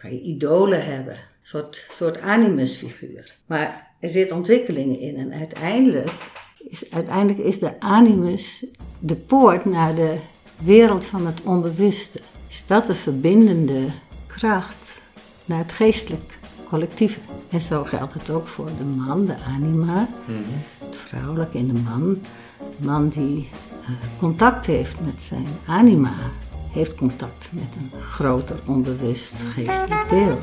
kan je idolen hebben, een soort, soort animusfiguur. Maar er zit ontwikkeling in en uiteindelijk is, uiteindelijk is de animus de poort naar de wereld van het onbewuste. Is dat de verbindende kracht naar het geestelijk collectieve? En zo geldt het ook voor de man, de anima, het vrouwelijke in de man. De man die eh, contact heeft met zijn anima, heeft contact met een groter onbewust geestelijk deel.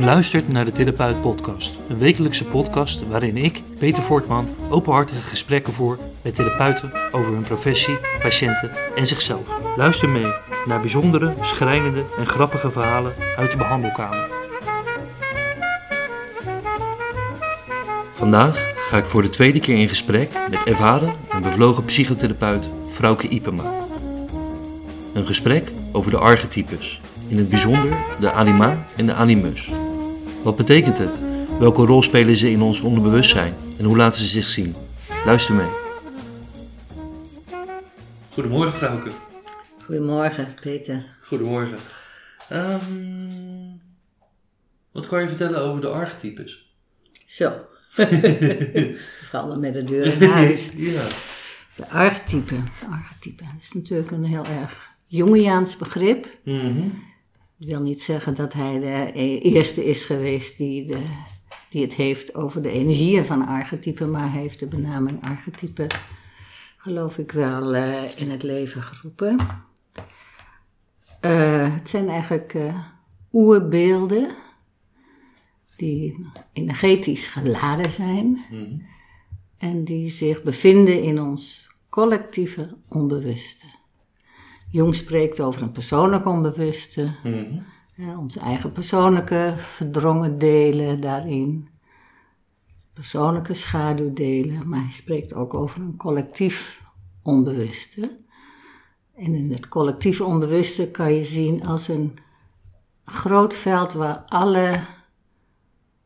Luistert naar de Therapeut Podcast, een wekelijkse podcast waarin ik, Peter Voortman, openhartige gesprekken voer met therapeuten over hun professie, patiënten en zichzelf. Luister mee naar bijzondere, schrijnende en grappige verhalen uit de behandelkamer. Vandaag ga ik voor de tweede keer in gesprek met ervaren en bevlogen psychotherapeut Frauke Ipema. Een gesprek over de archetypes, in het bijzonder de anima en de animus. Wat betekent het? Welke rol spelen ze in ons onderbewustzijn en hoe laten ze zich zien? Luister mee. Goedemorgen, Frauke. Goedemorgen, Peter. Goedemorgen. Ehm, wat kan je vertellen over de archetypes? Zo. Vooral met de deur in huis. ja. De archetype. De archetype is natuurlijk een heel erg Jungiaans begrip. Mhm. Ik wil niet zeggen dat hij de e- eerste is geweest die, de, die het heeft over de energieën van archetypen, maar hij heeft de benaming archetype, geloof ik wel, eh, in het leven geroepen. Eh, het zijn eigenlijk eh, oerbeelden die energetisch geladen zijn Mhm. en die zich bevinden in ons collectieve onbewuste. Jung spreekt over een persoonlijk onbewuste, ja, onze eigen persoonlijke verdrongen delen daarin, persoonlijke schaduwdelen, maar hij spreekt ook over een collectief onbewuste. En in het collectief onbewuste kan je zien als een groot veld waar alle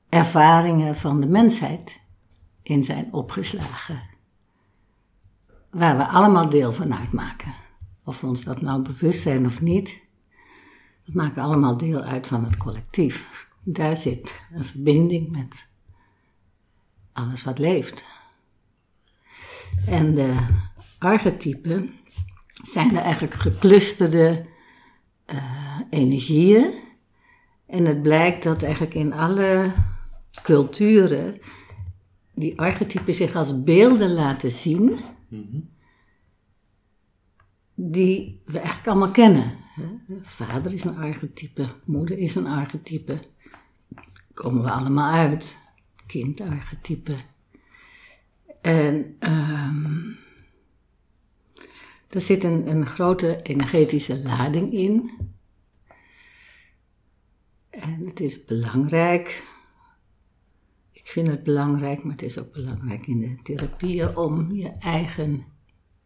ervaringen van de mensheid in zijn opgeslagen. Waar we allemaal deel van uitmaken. Of we ons dat nou bewust zijn of niet. We maken allemaal deel uit van het collectief. Daar zit een verbinding met alles wat leeft. En de archetypen zijn er eigenlijk geclusterde eh, energieën. En het blijkt dat eigenlijk in alle culturen die archetypen zich als beelden laten zien Mhm. die we eigenlijk allemaal kennen. Vader is een archetype, moeder is een archetype. Daar komen we allemaal uit. Kindarchetype. En ehm er zit een, een grote energetische lading in. En het is belangrijk. Ik vind het belangrijk, maar het is ook belangrijk in de therapieën om je eigen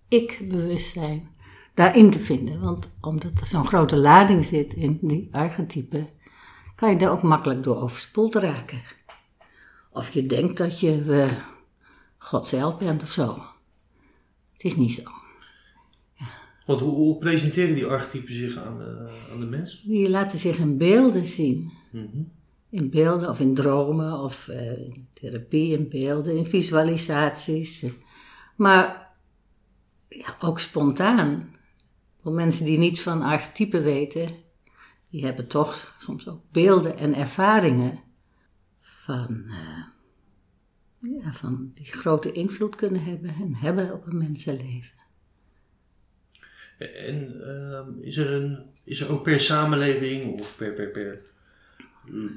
ik-bewustzijn daarin te vinden. Want omdat er zo'n grote lading zit in die archetypen, kan je daar ook makkelijk door overspoeld raken. Of je denkt dat je eh, God zelf bent of zo. Het is niet zo. Want hoe, hoe presenteren die archetypen zich aan de, aan de mens? Die laten zich in beelden zien. Mhm. In beelden of in dromen of eh, therapie in beelden, in visualisaties. Maar ja, ook spontaan. Voor mensen die niets van archetypen weten, die hebben toch soms ook beelden en ervaringen van, eh, ja, van die grote invloed kunnen hebben en hebben op een mensenleven. En ehm, is, er een, is er ook per samenleving of per, per, per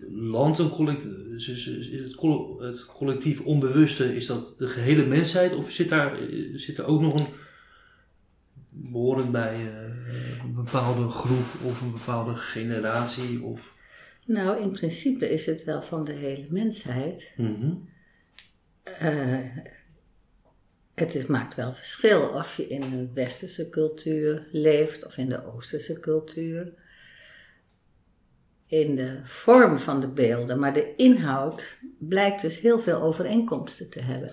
land een collectief, het, coll- het collectief onbewuste, is dat de gehele mensheid of zit daar zit er ook nog een behorend bij eh, een bepaalde groep of een bepaalde generatie? Of, Nou, in principe is het wel van de hele mensheid. Mhm. Eh, het is, maakt wel verschil of je in een westerse cultuur leeft of in de oosterse cultuur. In de vorm van de beelden, maar de inhoud blijkt dus heel veel overeenkomsten te hebben.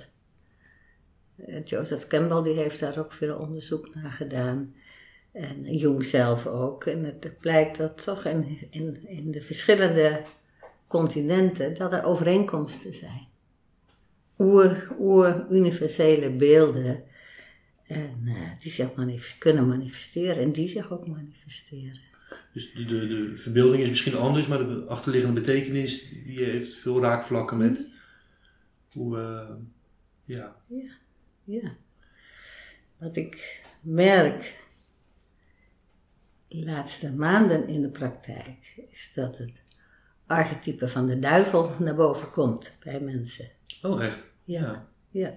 Eh, Joseph Campbell die heeft daar ook veel onderzoek naar gedaan. En Jung zelf ook. En het blijkt dat toch in, in, de verschillende continenten dat er overeenkomsten zijn. Oer, oer universele beelden. En uh, die zich kunnen manifesteren en die zich ook manifesteren. Dus de, de, de verbeelding is misschien anders, maar de achterliggende betekenis die heeft veel raakvlakken met hoe we. ja. ja. Ja. Wat ik merk de laatste maanden in de praktijk is dat het archetype van de duivel naar boven komt bij mensen. Oh, echt? Ja. ja.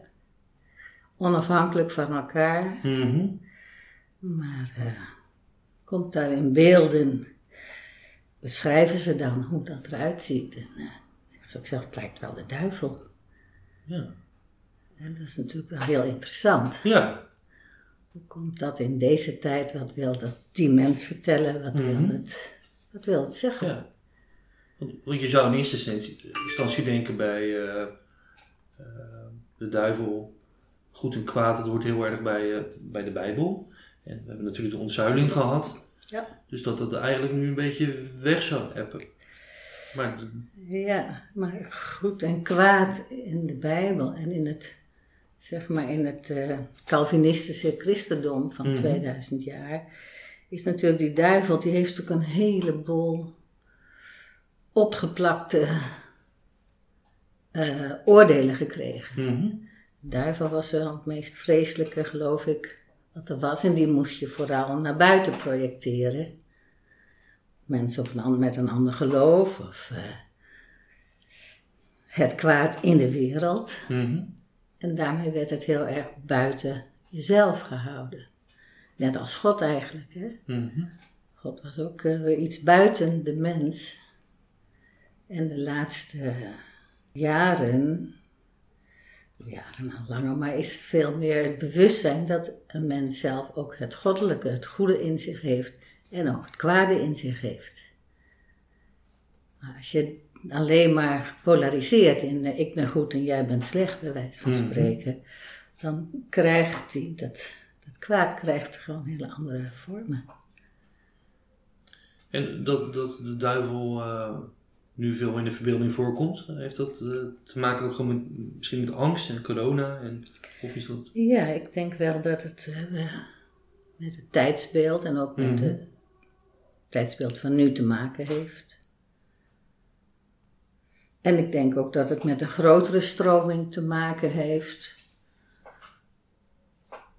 Onafhankelijk van elkaar. Mhm. Maar uh, komt daar in beelden, beschrijven ze dan hoe dat eruit ziet. En uh, ik zeg, het lijkt wel de duivel. Ja. En dat is natuurlijk wel heel interessant. Ja. Hoe komt dat in deze tijd? Wat wil dat die mens vertellen? Wat, wil, Mhm. het, wat wil het zeggen? ja. Want, je zou in eerste instantie, denken bij eh, eh, de duivel, goed en kwaad, het hoort heel erg bij, eh, bij de Bijbel. En we hebben natuurlijk de ontzuiling gehad. Ja. Dus dat dat eigenlijk nu een beetje weg zou hebben. Maar Ja, maar goed en kwaad in de Bijbel en in het, zeg maar, in het eh, Calvinistische christendom van Mhm. 2000 jaar, is natuurlijk die duivel, die heeft ook een heleboel opgeplakte eh, oordelen gekregen. mhm. De duivel was wel het meest vreselijke, geloof ik, wat er was. En die moest je vooral naar buiten projecteren. Mensen op een, met een ander geloof of eh, het kwaad in de wereld. Mhm. En daarmee werd het heel erg buiten jezelf gehouden. Net als God eigenlijk. Hè? Mhm. God was ook eh, iets buiten de mens. En de laatste jaren, jaren al langer, maar is het veel meer het bewustzijn dat een mens zelf ook het goddelijke, het goede in zich heeft en ook het kwade in zich heeft. Maar als je alleen maar polariseert in eh, ik ben goed en jij bent slecht, bij wijze van Mhm. spreken, dan krijgt die, dat, dat kwaad krijgt gewoon hele andere vormen. En dat, dat de duivel eh, nu veel in de verbeelding voorkomt, heeft dat eh, te maken ook gewoon met, misschien met angst en corona? En, of is dat... Ja, ik denk wel dat het eh, met het tijdsbeeld en ook met Mhm. het tijdsbeeld van nu te maken heeft. En ik denk ook dat het met een grotere stroming te maken heeft.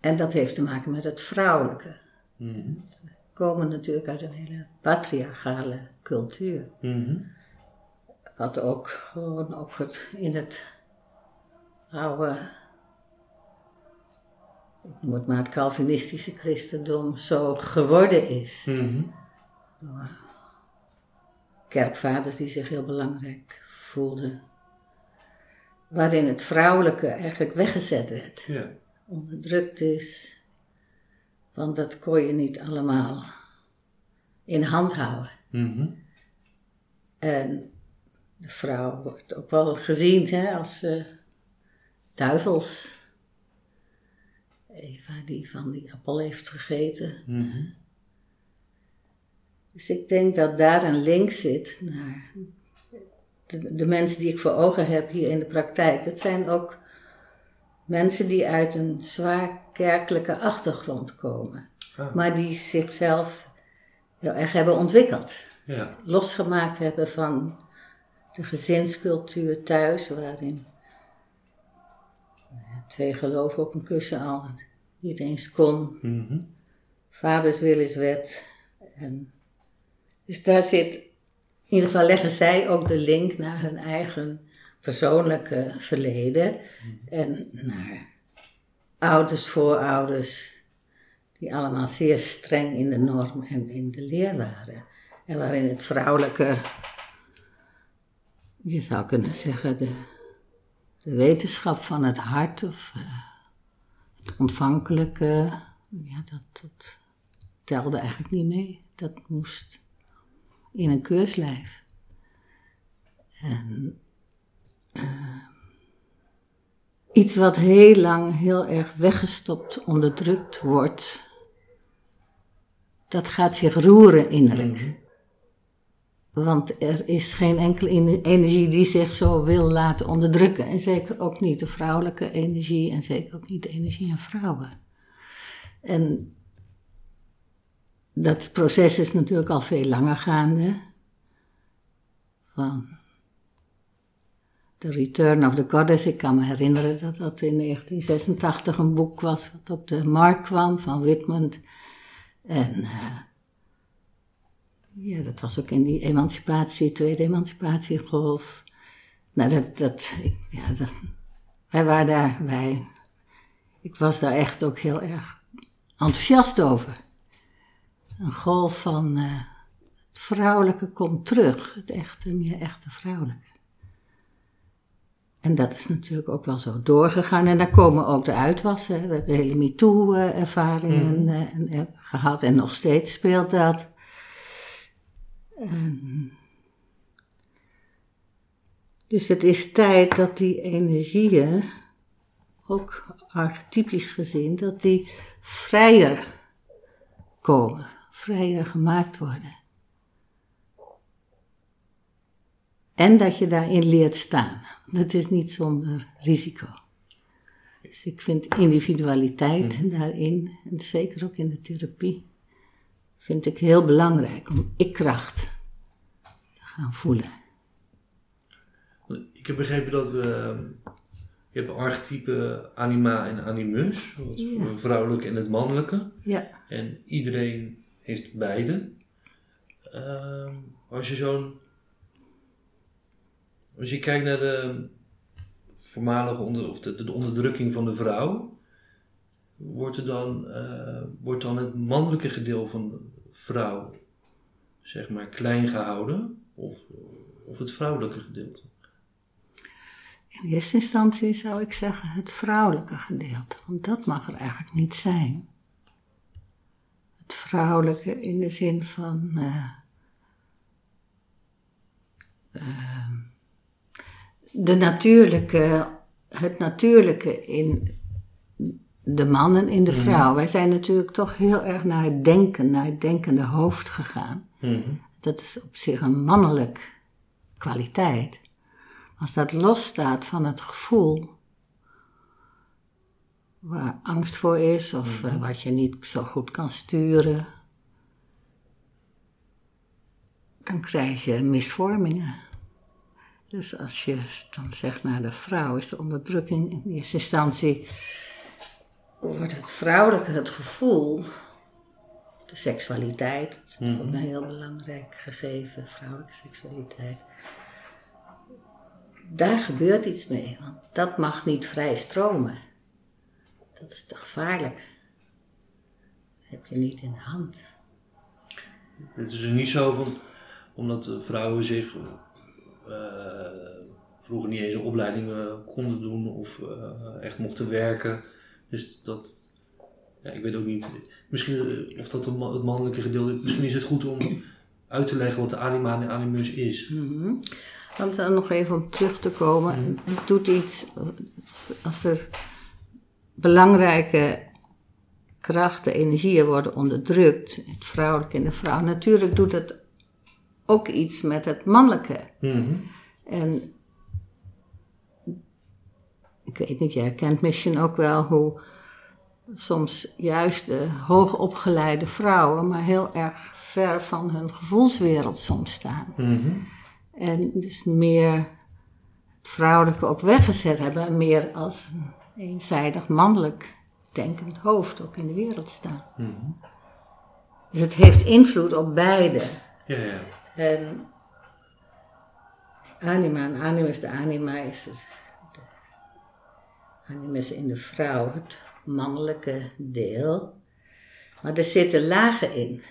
En dat heeft te maken met het vrouwelijke. We komen natuurlijk uit een hele patriarchale cultuur. Mhm. Wat ook gewoon ook het, in het oude, ik noem het maar het Calvinistische christendom zo geworden is. Mhm. Door kerkvaders die zich heel belangrijk voelden. Waarin het vrouwelijke eigenlijk weggezet werd, Ja. onderdrukt is. Want dat kon je niet allemaal in hand houden. Mhm. En de vrouw wordt ook wel gezien hè, als eh, duivels. Eva die van die appel heeft gegeten. Mhm. Dus ik denk dat daar een link zit naar de, de mensen die ik voor ogen heb hier in de praktijk. Dat zijn ook mensen die uit een zwaar kerkelijke achtergrond komen. Ah. Maar die zichzelf heel erg hebben ontwikkeld. Ja. losgemaakt hebben van de gezinscultuur thuis, waarin eh, twee geloven op een kussen al niet eens kon. Mhm. Vaders wil is wet. En dus daar zit, in ieder geval leggen zij ook de link naar hun eigen persoonlijke verleden en naar ouders, voorouders, die allemaal zeer streng in de norm en in de leer waren. En waarin het vrouwelijke, je zou kunnen zeggen, de, wetenschap van het hart of eh, het ontvankelijke, ja, dat, telde eigenlijk niet mee. Dat moest in een keurslijf. En iets wat heel lang heel erg weggestopt, onderdrukt wordt, dat gaat zich roeren innerlijk. Want er is geen enkele energie die zich zo wil laten onderdrukken. En zeker ook niet de vrouwelijke energie en zeker ook niet de energie van vrouwen. En dat proces is natuurlijk al veel langer gaande. Van The Return of the Goddess. Ik kan me herinneren dat dat in 1986 een boek was wat op de markt kwam van Whitman. En uh, ja, dat was ook in die emancipatie, tweede emancipatiegolf. Nou, dat, dat, ja, dat, wij waren daar, wij, ik was daar echt ook heel erg enthousiast over. Een golf van uh, het vrouwelijke komt terug, het echte, meer echte vrouwelijke. En dat is natuurlijk ook wel zo doorgegaan. En daar komen ook de uitwassen. We hebben hele MeToo-ervaringen mm. uh, gehad. En nog steeds speelt dat. Um, dus het is tijd dat die energieën, ook archetypisch gezien, dat die vrijer komen, vrijer gemaakt worden. En dat je daarin leert staan. Dat is niet zonder risico. Dus ik vind individualiteit mm. daarin, en zeker ook in de therapie, vind ik heel belangrijk om ik-kracht te gaan voelen. Ik heb begrepen dat uh, je hebt archetype anima en animus, het ja. vrouwelijke en het mannelijke. Ja. En iedereen heeft beide. Uh, als je zo'n. Als je kijkt naar de voormalige onder, of de, de onderdrukking van de vrouw, wordt, er dan, uh, wordt dan het mannelijke gedeelte van vrouw, zeg maar, klein gehouden? Of, of het vrouwelijke gedeelte? In eerste instantie zou ik zeggen het vrouwelijke gedeelte, want dat mag er eigenlijk niet zijn. Het vrouwelijke in de zin van. Uh, uh, de natuurlijke, het natuurlijke in de man en in de mhm. vrouw. Wij zijn natuurlijk toch heel erg naar het denken, naar het denkende hoofd gegaan. Mhm. Dat is op zich een mannelijk kwaliteit. Als dat losstaat van het gevoel waar angst voor is of mhm. eh, wat je niet zo goed kan sturen, dan krijg je misvormingen. Dus als je dan zegt naar de vrouw, is de onderdrukking in eerste instantie wordt het vrouwelijke het gevoel, de seksualiteit, dat is ook mhm. een heel belangrijk gegeven, vrouwelijke seksualiteit. Daar gebeurt iets mee, want dat mag niet vrij stromen. Dat is te gevaarlijk. Dat heb je niet in de hand. Het is dus niet zo van, omdat vrouwen zich uh, vroeger niet eens een opleiding uh, konden doen of uh, echt mochten werken dus dat, ja, ik weet ook niet, misschien eh, of dat het mannelijke gedeelte, misschien is het goed om uit te leggen wat de anima en animus is. Mm -hmm. Om dan nog even om terug te komen, mm het doet iets, als er belangrijke krachten, energieën worden onderdrukt, het vrouwelijke en de vrouw, natuurlijk doet het ook iets met het mannelijke. Mm En ik weet niet, jij kent misschien ook wel hoe soms juist de hoogopgeleide vrouwen, maar heel erg ver van hun gevoelswereld soms staan. Mhm. En dus meer het vrouwelijke ook weggezet hebben en meer als een eenzijdig mannelijk denkend hoofd ook in de wereld staan. Mhm. Dus het heeft invloed op beide. Ja, ja. En anima en animus, de anima is dus animus in de vrouw, het mannelijke deel. Maar er zitten lagen in.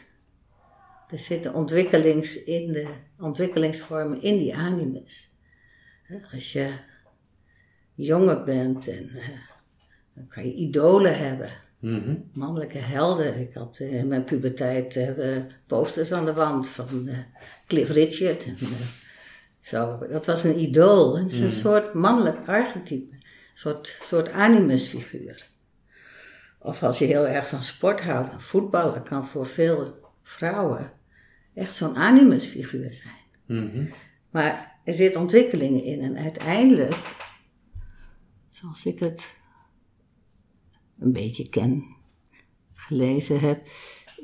Er zitten ontwikkelings in de, ontwikkelingsvormen in die animus. Als je jonger bent en uh, dan kan je idolen hebben. Mhm. Mannelijke helden. Ik had uh, in mijn puberteit uh, posters aan de wand van Cliff Richard. En, zo. Dat was een idool. Het is een mhm. soort mannelijk archetype. Soort, soort animusfiguur. Of als je heel erg van sport houdt, een voetballer kan voor veel vrouwen echt zo'n animusfiguur zijn. Mhm. Maar er zit ontwikkelingen in en uiteindelijk, zoals ik het een beetje ken, gelezen heb,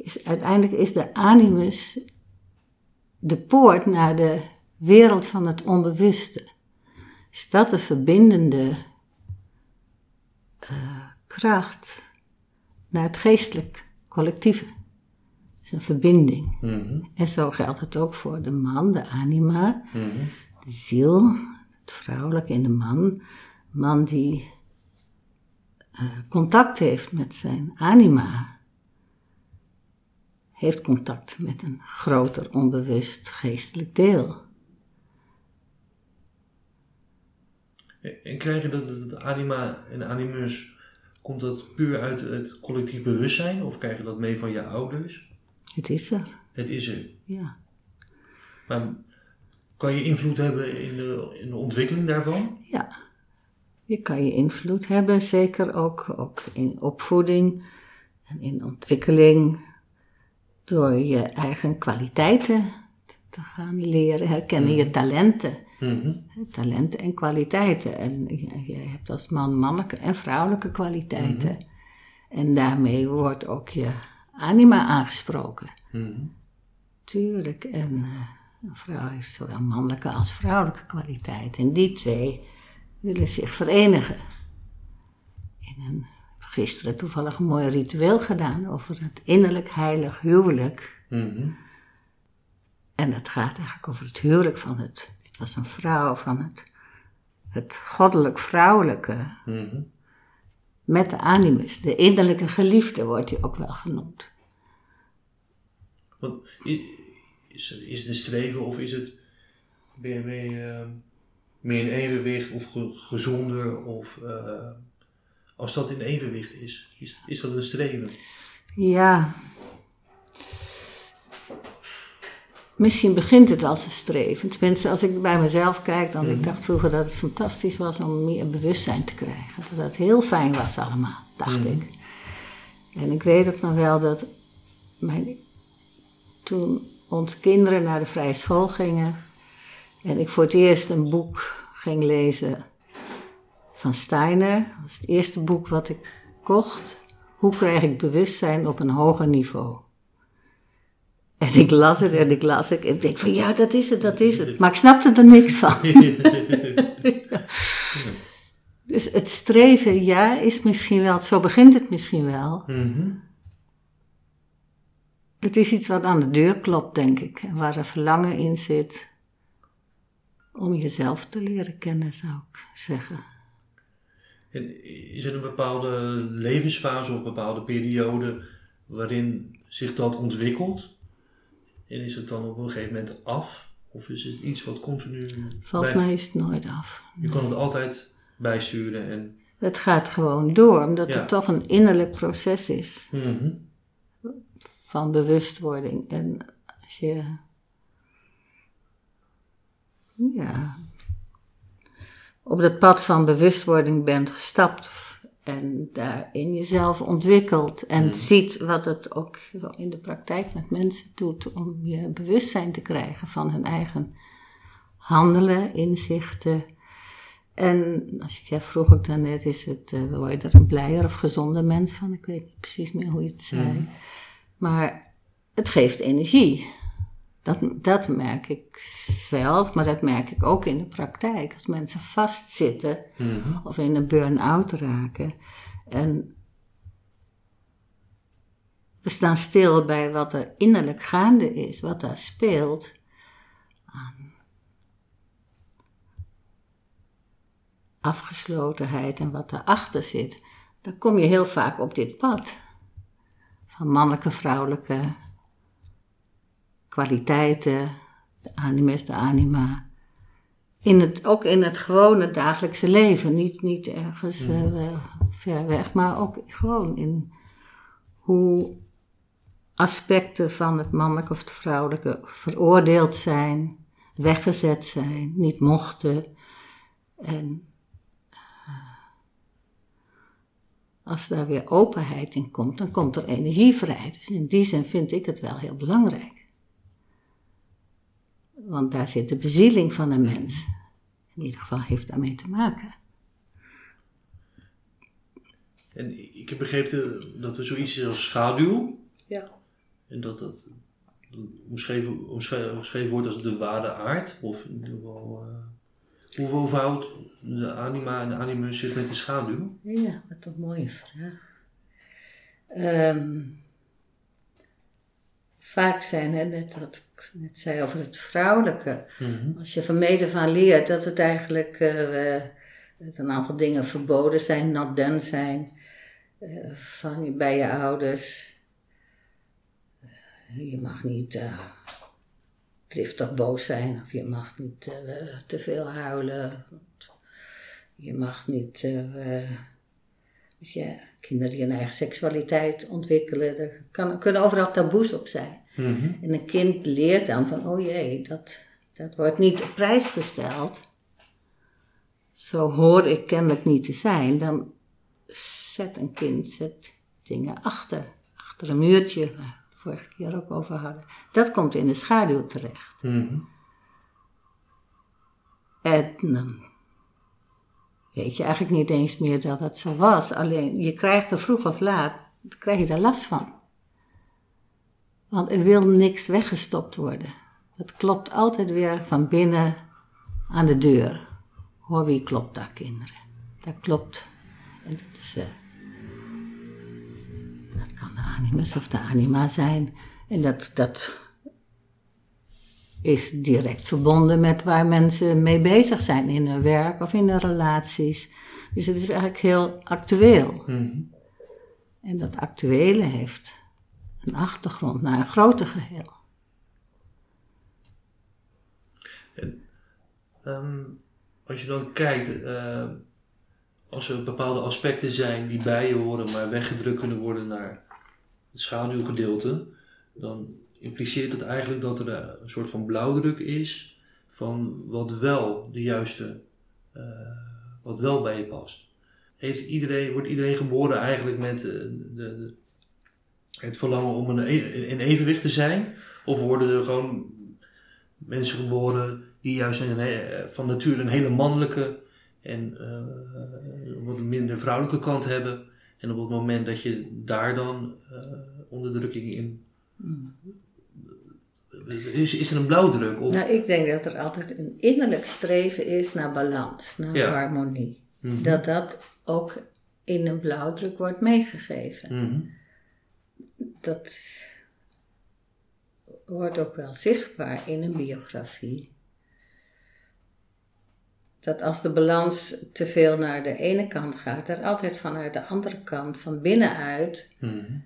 is uiteindelijk is de animus de poort naar de wereld van het onbewuste. Is dat de verbindende kracht naar het geestelijk collectieve? Het is een verbinding. Mhm. En zo geldt het ook voor de man, de anima, Mhm. de ziel, het vrouwelijke in de man. Man die eh, contact heeft met zijn anima, heeft contact met een groter onbewust geestelijk deel. En krijg je dat het anima en animus, komt dat puur uit het collectief bewustzijn? Of krijg je dat mee van je ouders? Het is er, Het is er. ja. Maar kan je invloed hebben in de, in de ontwikkeling daarvan? Ja, je kan je invloed hebben, zeker ook, ook in opvoeding en in ontwikkeling, door je eigen kwaliteiten te gaan leren, herkennen je talenten. Mhm. Talenten en kwaliteiten. En jij hebt als man mannelijke en vrouwelijke kwaliteiten. En daarmee wordt ook je anima aangesproken. Mhm. Tuurlijk. En eh, een vrouw heeft zowel mannelijke als vrouwelijke kwaliteiten. En die twee willen zich verenigen. In een, gisteren toevallig een mooi ritueel gedaan over het innerlijk heilig huwelijk. Mhm. En het gaat eigenlijk over het huwelijk van het. Was een vrouw van het, het goddelijk vrouwelijke. Mhm. Met de animus. De innerlijke geliefde wordt hij ook wel genoemd. Want is, is het een streven of is het ben je, ben je, eh, meer in evenwicht of ge- gezonder? Of eh, als dat in evenwicht is, is, is dat een streven? Ja. Misschien begint het als een streven. Tenminste, als ik bij mezelf kijk, dan ik dacht vroeger dat het fantastisch was om meer bewustzijn te krijgen. Dat het heel fijn was allemaal, dacht ik. En ik weet ook nog wel dat mijn, toen onze kinderen naar de vrije school gingen en ik voor het eerst een boek ging lezen van Steiner. Dat was het eerste boek wat ik kocht. Hoe krijg ik bewustzijn op een hoger niveau? En ik las het en ik las het. En ik denk van ja, dat is het, dat is het. Maar ik snapte er niks van. Dus het streven, ja, is misschien wel, zo begint het misschien wel. Mhm. Het is iets wat aan de deur klopt, denk ik. En waar een verlangen in zit om jezelf te leren kennen, zou ik zeggen. En is er een bepaalde levensfase of een bepaalde periode waarin zich dat ontwikkelt? En is het dan op een gegeven moment af? Of is het iets wat continu... Volgens bij- mij is het nooit af. Je kan het altijd bijsturen en... Het gaat gewoon door, omdat Ja. het toch een innerlijk proces is Mhm. van bewustwording. En als je. Ja. op dat pad van bewustwording bent gestapt en daarin jezelf ontwikkelt en ziet wat het ook in de praktijk met mensen doet om je bewustzijn te krijgen van hun eigen handelen, inzichten. En als ik, jij vroeg ook daarnet, is het, eh, word je er een blijer of gezonder mens van? Ik weet niet precies meer hoe je het zei. Maar het geeft energie. Dat, dat merk ik zelf, maar dat merk ik ook in de praktijk. Als mensen vastzitten Mhm. of in een burn-out raken. En we staan stil bij wat er innerlijk gaande is, wat daar speelt. Afgeslotenheid en wat daarachter zit. Dan kom je heel vaak op dit pad. Van mannelijke, vrouwelijke kwaliteiten, de animus, de anima. In het, ook in het gewone dagelijkse leven. Niet, niet ergens eh, wel ver weg, maar ook gewoon in hoe aspecten van het mannelijke of het vrouwelijke veroordeeld zijn, weggezet zijn, niet mochten. En eh, als daar weer openheid in komt, dan komt er energie vrij. Dus in die zin vind ik het wel heel belangrijk. Want daar zit de bezieling van een mens. In ieder geval heeft daarmee te maken. En ik heb begrepen dat er zoiets is als schaduw. Ja. En dat dat omschreven, omschreven wordt als de ware aard. Of in ieder geval, uh, hoe verhoudt de anima en de animus zich met de schaduw? Ja, wat een mooie vraag. Um, vaak zijn, hè, net wat ik net zei over het vrouwelijke. Mhm. Als je van mede van leert dat het eigenlijk uh, een aantal dingen verboden zijn, not done zijn. Uh, van, bij je ouders. je mag niet driftig boos zijn, of je mag niet te veel huilen. Je mag niet ja, kinderen die een eigen seksualiteit ontwikkelen, er kan, kunnen overal taboes op zijn. Mhm. En een kind leert dan van, oh jee, dat, dat wordt niet op prijs gesteld. Zo hoor ik kennelijk niet te zijn. Dan zet een kind zet dingen achter. Achter een muurtje, waar we vorige keer ook over hadden. Dat komt in de schaduw terecht. Mhm. En dan weet je eigenlijk niet eens meer dat het zo was. Alleen je krijgt er vroeg of laat, krijg je er last van. Want er wil niks weggestopt worden. Dat klopt altijd weer van binnen aan de deur. Hoor wie klopt daar, kinderen? Dat klopt. En dat is. Uh, dat kan de animus of de anima zijn. En dat, dat is direct verbonden met waar mensen mee bezig zijn in hun werk of in hun relaties. Dus het is eigenlijk heel actueel. Mhm. En dat actuele heeft een achtergrond naar een groter geheel. Ehm, als je dan kijkt, uh, als er bepaalde aspecten zijn die bij je horen, maar weggedrukt kunnen worden naar het schaduwgedeelte, dan impliceert het eigenlijk dat er een soort van blauwdruk is van wat wel de juiste, uh, wat wel bij je past. Heeft iedereen, wordt iedereen geboren eigenlijk met de, de, het verlangen om een, e-, in evenwicht te zijn? Of worden er gewoon mensen geboren die juist een, van nature een hele mannelijke en uh, wat minder vrouwelijke kant hebben? En op het moment dat je daar dan uh, onderdrukking in is, is er een blauwdruk? Of? Nou, ik denk dat er altijd een innerlijk streven is naar balans, naar Ja. harmonie. Mhm. Dat dat ook in een blauwdruk wordt meegegeven. Mhm. Dat wordt ook wel zichtbaar in een biografie. Dat als de balans te veel naar de ene kant gaat, er altijd vanuit de andere kant, van binnenuit, Mhm.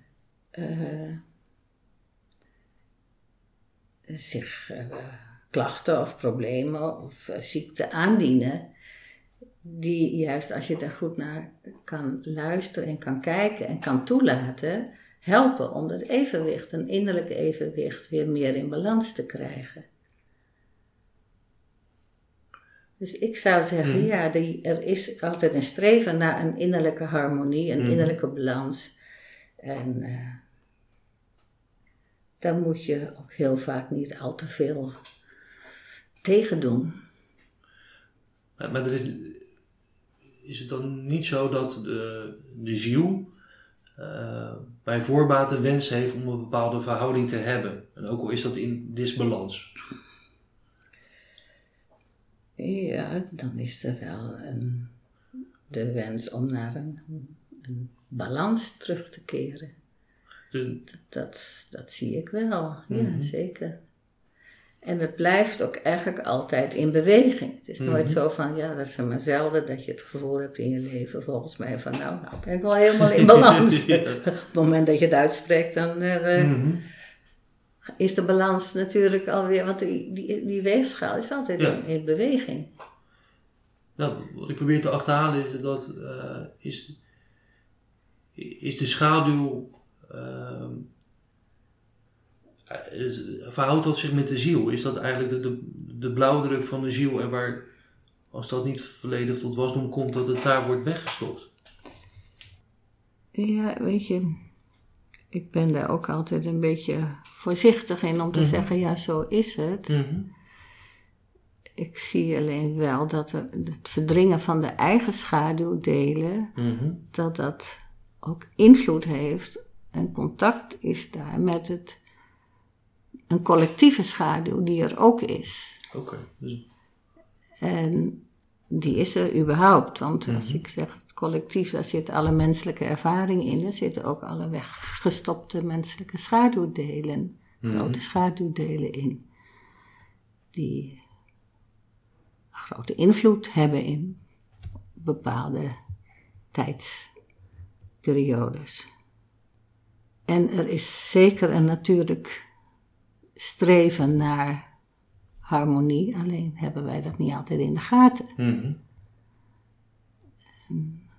eh, zich eh, klachten of problemen of uh, ziekte aandienen, die juist als je daar goed naar kan luisteren en kan kijken en kan toelaten, helpen om dat evenwicht, een innerlijk evenwicht, weer meer in balans te krijgen. Dus ik zou zeggen, Mhm. ja, die, er is altijd een streven naar een innerlijke harmonie, een Mhm. innerlijke balans. En uh, daar moet je ook heel vaak niet al te veel tegen doen. Maar, maar er is, is het dan niet zo dat de, de ziel uh, bij voorbaat een wens heeft om een bepaalde verhouding te hebben? En ook al is dat in disbalans. Ja, dan is er wel een, de wens om naar een, een balans terug te keren. Dus, Dat, dat, dat zie ik wel, ja, Mhm. zeker. En het blijft ook eigenlijk altijd in beweging. Het is nooit Mhm. zo van, ja, dat is maar zelden dat je het gevoel hebt in je leven, volgens mij, van nou, nou ben ik wel helemaal in balans. Ja. Op het moment dat je het uitspreekt, dan eh, Mhm. is de balans natuurlijk alweer, want die, die, die weegschaal is altijd Ja. in, in beweging. Nou, wat ik probeer te achterhalen is dat uh, is, is de schaduw. Uh, is, verhoudt dat zich met de ziel? Is dat eigenlijk de, de, de blauwdruk van de ziel en waar, als dat niet volledig tot wasdom komt, dat het daar wordt weggestopt? Ja, weet je, ik ben daar ook altijd een beetje voorzichtig in om te Mhm. zeggen, ja, zo is het. Mhm. Ik zie alleen wel dat er, het verdringen van de eigen schaduwdelen, Mhm. dat dat ook invloed heeft en contact is daar met het, een collectieve schaduw die er ook is. Oké. Dus, En die is er überhaupt. Want als Mhm. ik zeg het collectief, daar zit alle menselijke ervaring in. Er zitten ook alle weggestopte menselijke schaduwdelen, Mhm. grote schaduwdelen in. Die grote invloed hebben in bepaalde tijdsperiodes. En er is zeker een natuurlijk streven naar harmonie, alleen hebben wij dat niet altijd in de gaten. Mhm.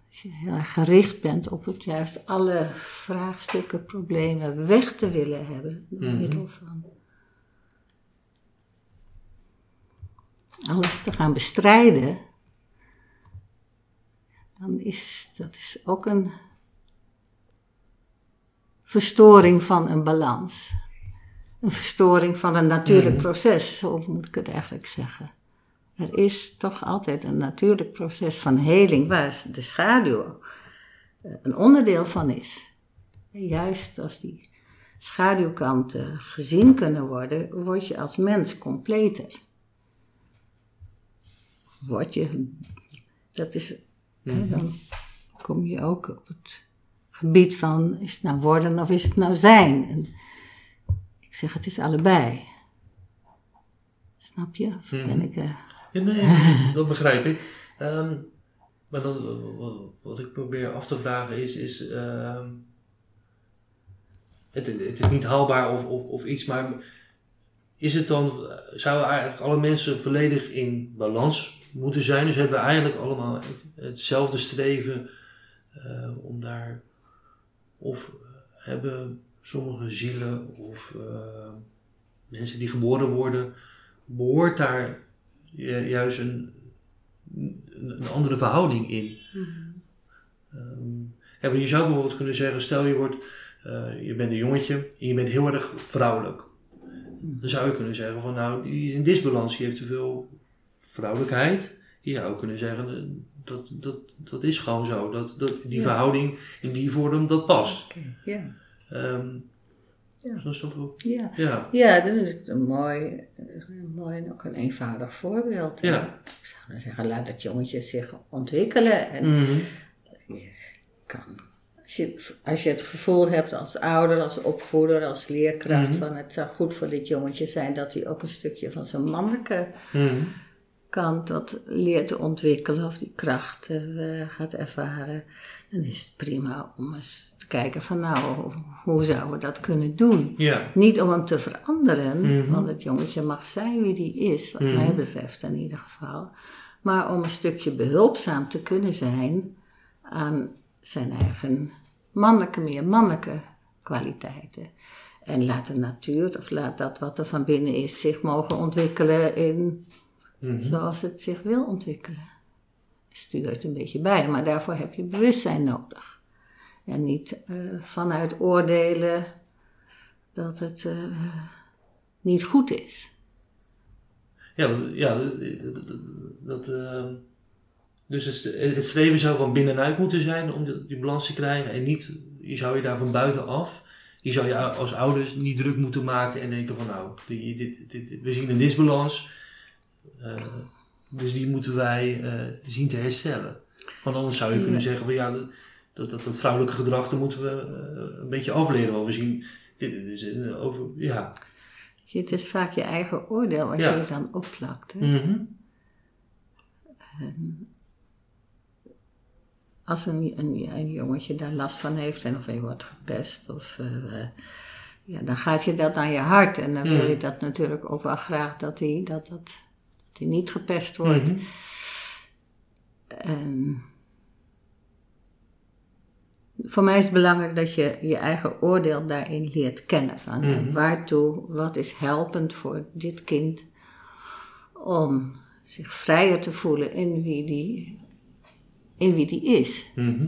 Als je heel erg gericht bent op het juist alle vraagstukken, problemen weg te willen hebben, door Mhm. middel van alles te gaan bestrijden, dan is dat is ook een verstoring van een balans. Een verstoring van een natuurlijk Mhm. proces, zo moet ik het eigenlijk zeggen. Er is toch altijd een natuurlijk proces van heling waar de schaduw eh, een onderdeel van is. En juist als die schaduwkanten gezien kunnen worden, word je als mens completer. Word je, dat is, hè, dan kom je ook op het gebied van, is het nou worden of is het nou zijn? En zeg, het is allebei. Snap je? Of ben ik... eh, Ja, nee, dat begrijp ik. Ehm, maar wat ik probeer af te vragen is, is ehm, het, het is niet haalbaar of, of, of iets, maar is het dan, zouden eigenlijk alle mensen volledig in balans moeten zijn? Dus hebben we eigenlijk allemaal hetzelfde streven eh, om daar, of hebben sommige zielen of eh, mensen die geboren worden, behoort daar ju- juist een, een, andere verhouding in. Ehm, ja, want je zou bijvoorbeeld kunnen zeggen, stel je wordt, eh, je bent een jongetje en je bent heel erg vrouwelijk. Dan zou je kunnen zeggen van nou, die is in disbalans, die heeft te veel vrouwelijkheid. Je zou ook kunnen zeggen, eh, dat, dat, dat is gewoon zo. Dat, dat die Ja. verhouding in die vorm, dat past. ja. Ehm Ja. Ja. Ja. Ja, dat is een mooi, een mooi en ook een eenvoudig voorbeeld. Ja. Ik zou dan zeggen, laat dat jongetje zich ontwikkelen. En Mhm. je kan, als, je, als je het gevoel hebt als ouder, als opvoeder, als leerkracht, Mhm. van het zou goed voor dit jongetje zijn dat hij ook een stukje van zijn mannelijke Mhm. kant dat leert te ontwikkelen of die krachten eh, gaat ervaren, dan is het prima om eens te kijken van nou, hoe zouden we dat kunnen doen? Ja. Niet om hem te veranderen, Mhm. want het jongetje mag zijn wie die is, wat Mhm. mij betreft in ieder geval. Maar om een stukje behulpzaam te kunnen zijn aan zijn eigen mannelijke, meer mannelijke kwaliteiten. En laat de natuur, of laat dat wat er van binnen is, zich mogen ontwikkelen in Mhm. zoals het zich wil ontwikkelen. Stuur het een beetje bij, maar daarvoor heb je bewustzijn nodig. En niet eh, vanuit oordelen dat het eh, niet goed is. Ja, ja dat, eh, dus het, het streven zou van binnenuit moeten zijn om die, die balans te krijgen en niet, je zou je daar van buitenaf, je zou je als ouders niet druk moeten maken en denken van nou, die, dit, dit, we zien een disbalans, dus die moeten wij zien te herstellen. Want anders zou je kunnen zeggen van ja, dat, dat, dat vrouwelijke gedrag, dat moeten we eh, een beetje afleren, want we zien, dit, dit is een over, ja. Het is vaak je eigen oordeel wat Ja. je dan opplakt. Hè? Mhm. Als een, een, een jongetje daar last van heeft en of hij wordt gepest, of, eh, eh, ja, dan gaat je dat aan je hart. En dan wil Mhm. je dat natuurlijk ook wel graag dat hij, dat, dat, dat hij niet gepest wordt. En voor mij is het belangrijk dat je je eigen oordeel daarin leert kennen. Van Mhm. waartoe, wat is helpend voor dit kind om zich vrijer te voelen in wie die, in wie die is. Mhm.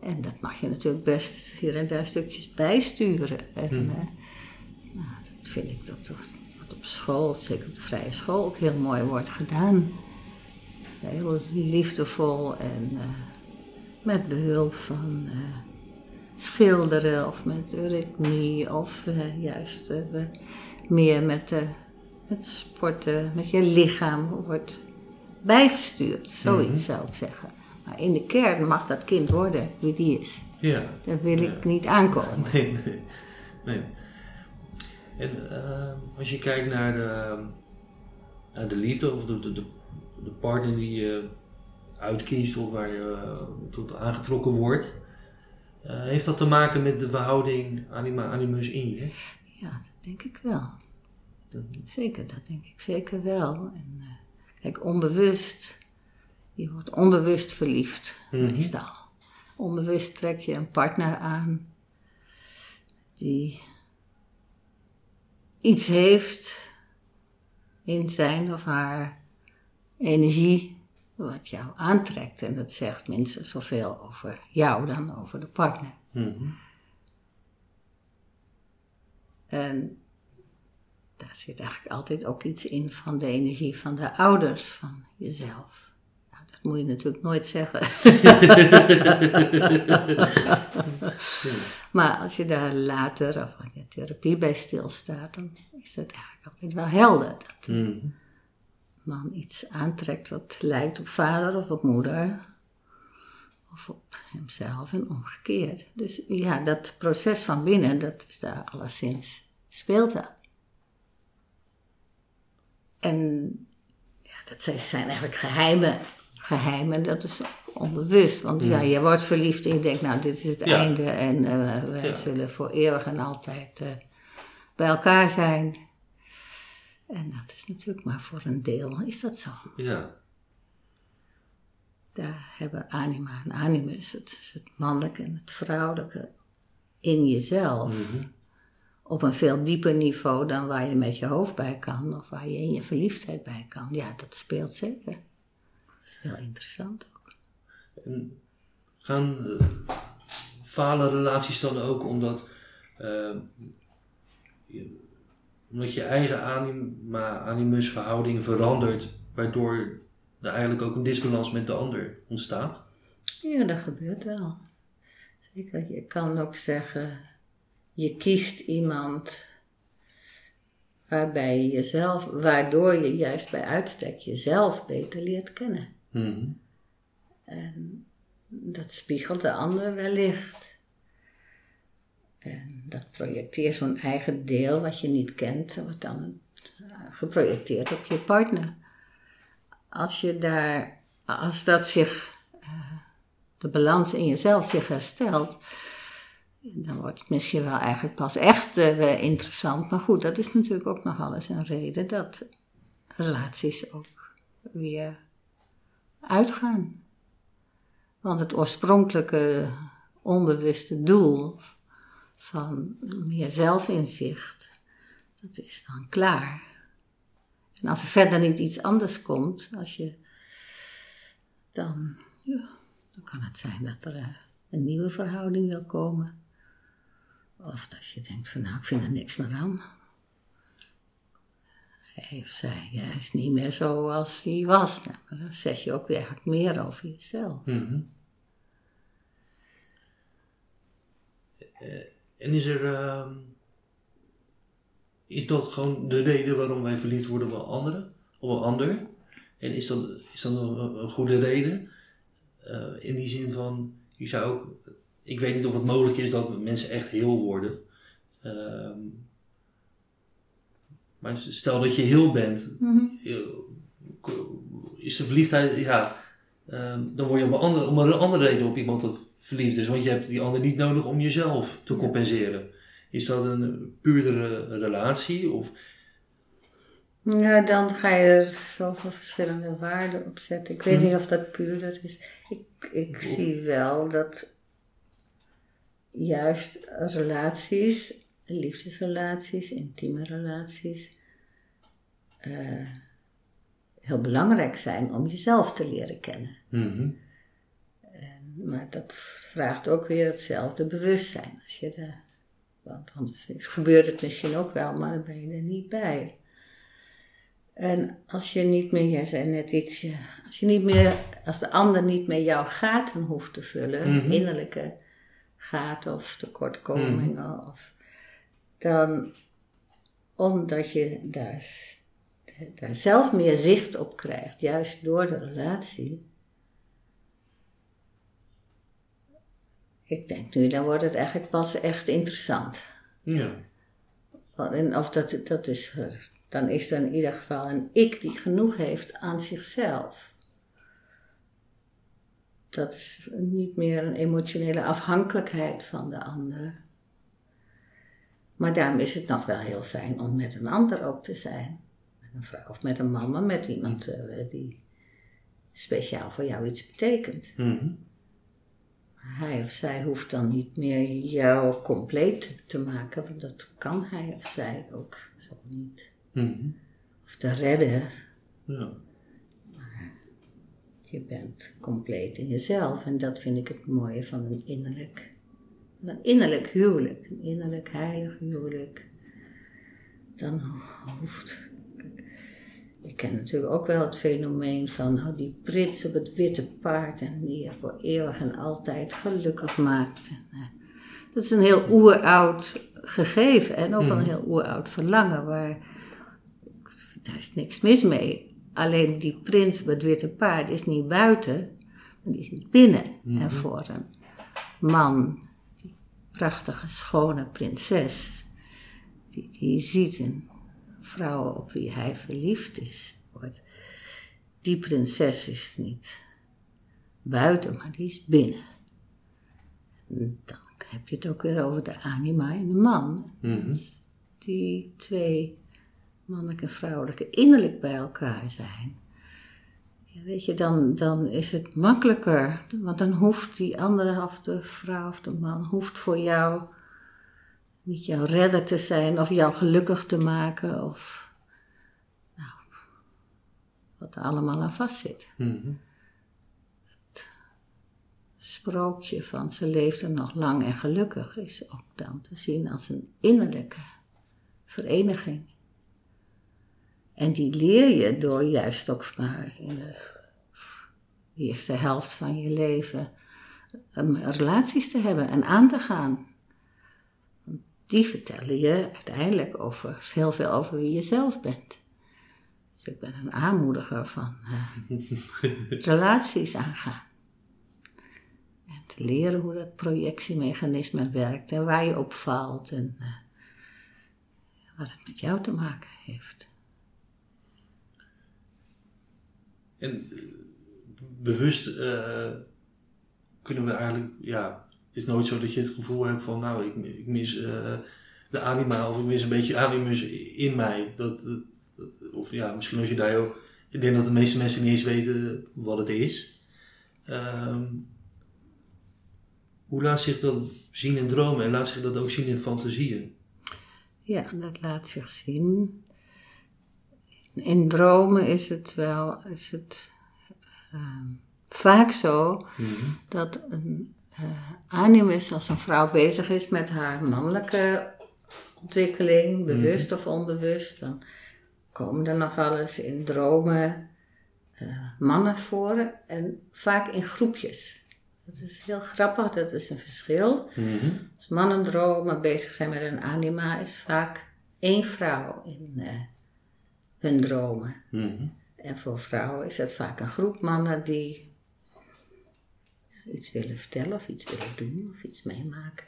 En dat mag je natuurlijk best hier en daar stukjes bijsturen. En Mhm. eh, nou, dat vind ik dat toch wat op school, zeker op de vrije school, ook heel mooi wordt gedaan. Heel liefdevol en eh, met behulp van eh, schilderen of met eurythmie of eh, juist eh, meer met het sporten, met je lichaam wordt bijgestuurd. Zoiets Mhm. zou ik zeggen. Maar in de kern mag dat kind worden wie die is. Ja. Daar wil ik niet aankomen. Nee, nee. nee. En als je kijkt naar de, naar de liefde of de, de, de, de partner die je uitkiest of waar je eh, tot aangetrokken wordt, eh, heeft dat te maken met de verhouding anima-animus in je? Ja, dat denk ik wel. Zeker, dat denk ik zeker wel. En, eh, kijk, onbewust, je wordt onbewust verliefd, Mhm. meestal. Onbewust trek je een partner aan die iets heeft in zijn of haar energie wat jou aantrekt. En dat zegt minstens zoveel over jou dan over de partner. Mhm. En daar zit eigenlijk altijd ook iets in van de energie van de ouders van jezelf. Nou, dat moet je natuurlijk nooit zeggen. maar als je daar later, of in je therapie bij stilstaat, dan is dat eigenlijk altijd wel helder. Dat Mhm. Man iets aantrekt wat lijkt op vader of op moeder. Of op hemzelf en omgekeerd. Dus ja, dat proces van binnen, dat is daar alleszins, speelt dat. En ja, dat zijn- eigenlijk geheimen. Geheimen, dat is onbewust. Want ja, je wordt verliefd en je denkt, nou, dit is het Ja. einde. En eh, wij Ja. zullen voor eeuwig en altijd eh, bij elkaar zijn. En dat is natuurlijk maar voor een deel, is dat zo. Ja. Daar hebben anima en animus, het is het mannelijke en het vrouwelijke in jezelf. Mhm. Op een veel dieper niveau dan waar je met je hoofd bij kan of waar je in je verliefdheid bij kan. Ja, dat speelt zeker. Dat is heel interessant ook. En gaan eh, falen relaties dan ook omdat, eh, je, omdat je eigen anima, animusverhouding verandert, waardoor er eigenlijk ook een disbalans met de ander ontstaat? Ja, dat gebeurt wel. Zeker, je kan ook zeggen, je kiest iemand waarbij je jezelf, waardoor je juist bij uitstek jezelf beter leert kennen. Mhm. En dat spiegelt de ander wellicht. En dat projecteert zo'n eigen deel wat je niet kent, wordt dan eh, geprojecteerd op je partner. Als je daar, als dat zich, eh, de balans in jezelf zich herstelt, dan wordt het misschien wel eigenlijk pas echt eh, interessant. Maar goed, dat is natuurlijk ook nog alles een reden dat relaties ook weer uitgaan. Want het oorspronkelijke onbewuste doel van meer zelfinzicht, dat is dan klaar. En als er verder niet iets anders komt, als je, dan, ja, dan kan het zijn dat er eh, een nieuwe verhouding wil komen. Of dat je denkt van nou, ik vind er niks meer aan. Hij of zij ja, is niet meer zoals hij was. Nou, dan zeg je ook weer eigenlijk meer over jezelf. Eh, En is er. ehm, is dat gewoon de reden waarom wij verliefd worden op een andere? Op een ander? En is dat, is dat een, een goede reden? Eh, in die zin van. Je zou ook. Ik weet niet of het mogelijk is dat mensen echt heel worden. Ehm, maar stel dat je heel bent. je- Is de verliefdheid. Ja. Ehm, dan word je op een andere, om een andere reden op iemand verliefd is. Want je hebt die ander niet nodig om jezelf te compenseren. Is dat een puurdere relatie? Of, Nou, dan ga je er zoveel verschillende waarden op zetten. Ik weet niet of dat puurder is. Ik, ik zie wel dat juist relaties, liefdesrelaties, intieme relaties, eh, heel belangrijk zijn om jezelf te leren kennen. Maar dat vraagt ook weer hetzelfde bewustzijn. Als je de, want anders gebeurt het misschien ook wel, maar dan ben je er niet bij. En als je niet meer, jij zei net iets, als je niet meer, als de ander niet meer jouw gaten hoeft te vullen, Mhm. innerlijke gaten of tekortkomingen, of, dan omdat je daar, daar zelf meer zicht op krijgt, juist door de relatie. Ik denk nu, dan wordt het eigenlijk pas echt interessant. Ja. En of dat, dat is, eh, dan is er in ieder geval een ik die genoeg heeft aan zichzelf. Dat is niet meer een emotionele afhankelijkheid van de ander. Maar daarom is het nog wel heel fijn om met een ander ook te zijn. Met een vrouw of met een man, maar met iemand eh, die speciaal voor jou iets betekent. Mhm. Hij of zij hoeft dan niet meer jou compleet te maken, want dat kan hij of zij ook zo niet. Mhm. Of te redden. Ja. Je bent compleet in jezelf en dat vind ik het mooie van een innerlijk, een innerlijk huwelijk, een innerlijk heilig huwelijk. Dan hoeft. Ik ken natuurlijk ook wel het fenomeen van oh, die prins op het witte paard en die je voor eeuwig en altijd gelukkig maakt. En, eh, dat is een heel oeroud gegeven en ook een heel oeroud verlangen waar daar is niks mis mee. Alleen die prins op het witte paard is niet buiten, maar die zit binnen. En voor een man, die prachtige, schone prinses, die, die ziet een vrouw op wie hij verliefd is. wordt. Die prinses is niet buiten, maar die is binnen. En dan heb je het ook weer over de anima en de man Mhm. die twee mannelijke en vrouwelijke innerlijk bij elkaar zijn. Ja, weet je, dan, dan is het makkelijker, want dan hoeft die andere of de vrouw of de man, hoeft voor jou niet jouw redder te zijn of jou gelukkig te maken of nou, wat er allemaal aan vastzit. Mhm. sprookje van ze leefde nog lang en gelukkig is ook dan te zien als een innerlijke vereniging. En die leer je door juist ook maar in de eerste helft van je leven um, relaties te hebben en aan te gaan. Die vertellen je uiteindelijk over, heel veel over wie je zelf bent. Dus ik ben een aanmoediger van uh, relaties aangaan. En te leren hoe dat projectiemechanisme werkt en waar je op valt en uh, wat het met jou te maken heeft. En bewust uh, kunnen we eigenlijk, ja, is nooit zo dat je het gevoel hebt van, nou, ik, ik mis uh, de anima of ik mis een beetje animus in mij. Dat, dat, dat, of ja, misschien als je daar ook, ik denk dat de meeste mensen niet eens weten wat het is. Um, hoe laat zich dat zien in dromen en laat zich dat ook zien in fantasieën? Ja, dat laat zich zien. In dromen is het wel, is het uh, vaak zo mm-hmm. dat een uh, animus, als een vrouw bezig is met haar mannelijke ontwikkeling, bewust mm-hmm. of onbewust, dan komen er nog wel eens in dromen uh, mannen voor en vaak in groepjes. Dat is heel grappig, dat is een verschil. Mm-hmm. Als mannen dromen bezig zijn met een anima, is vaak één vrouw in uh, hun dromen. Mm-hmm. En voor vrouwen is het vaak een groep mannen die iets willen vertellen of iets willen doen of iets meemaken.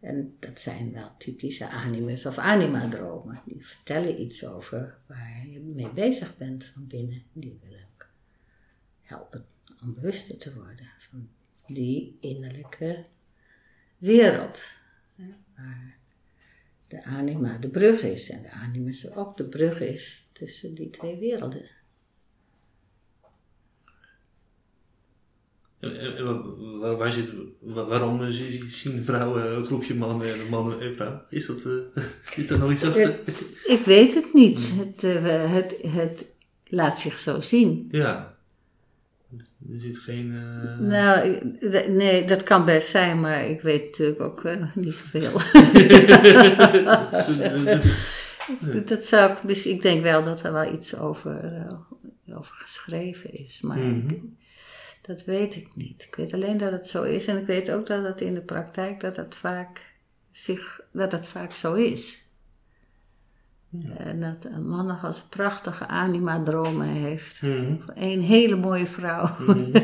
En dat zijn wel typische animus of anima-dromen. Die vertellen iets over waar je mee bezig bent van binnen. Die willen ook helpen om bewuster te worden van die innerlijke wereld. Waar de anima de brug is en de animus ook de brug is tussen die twee werelden. En, en waar, waar zit, waarom zien vrouwen een groepje mannen en mannen en vrouwen? Is dat, uh, is dat nog iets achter? Ik weet het niet. Het, uh, het, het laat zich zo zien. Ja. Er zit geen. Uh... Nou, nee, dat kan best zijn, maar ik weet natuurlijk ook eh, niet zoveel. dat zou ik, dus ik denk wel dat er wel iets over, eh, over geschreven is, maar Mhm. ik- dat weet ik niet. Ik weet alleen dat het zo is en ik weet ook dat het in de praktijk dat het vaak, zich, dat het vaak zo is. En dat een man nog als prachtige anima-dromen heeft. Mhm. Een hele mooie vrouw. Mhm.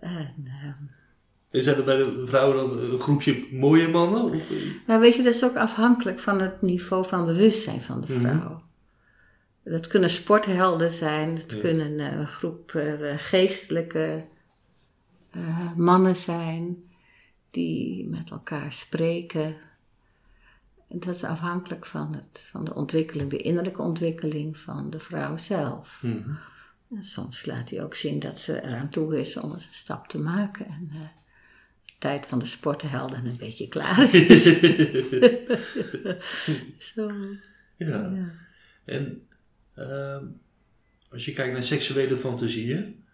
En, eh, En zijn er bij de vrouwen dan een groepje mooie mannen? Of, nou weet je, dat is ook afhankelijk van het niveau van bewustzijn van de Mhm. vrouw. Dat kunnen sporthelden zijn, dat Ja. kunnen eh, een groep eh, geestelijke eh, mannen zijn die met elkaar spreken. En dat is afhankelijk van, het, van de ontwikkeling, de innerlijke ontwikkeling van de vrouw zelf. En soms laat hij ook zien dat ze eraan toe is om eens een stap te maken. En de tijd van de sportenhelden een beetje klaar is. Zo, ja. ja. En als je kijkt naar seksuele fantasieën,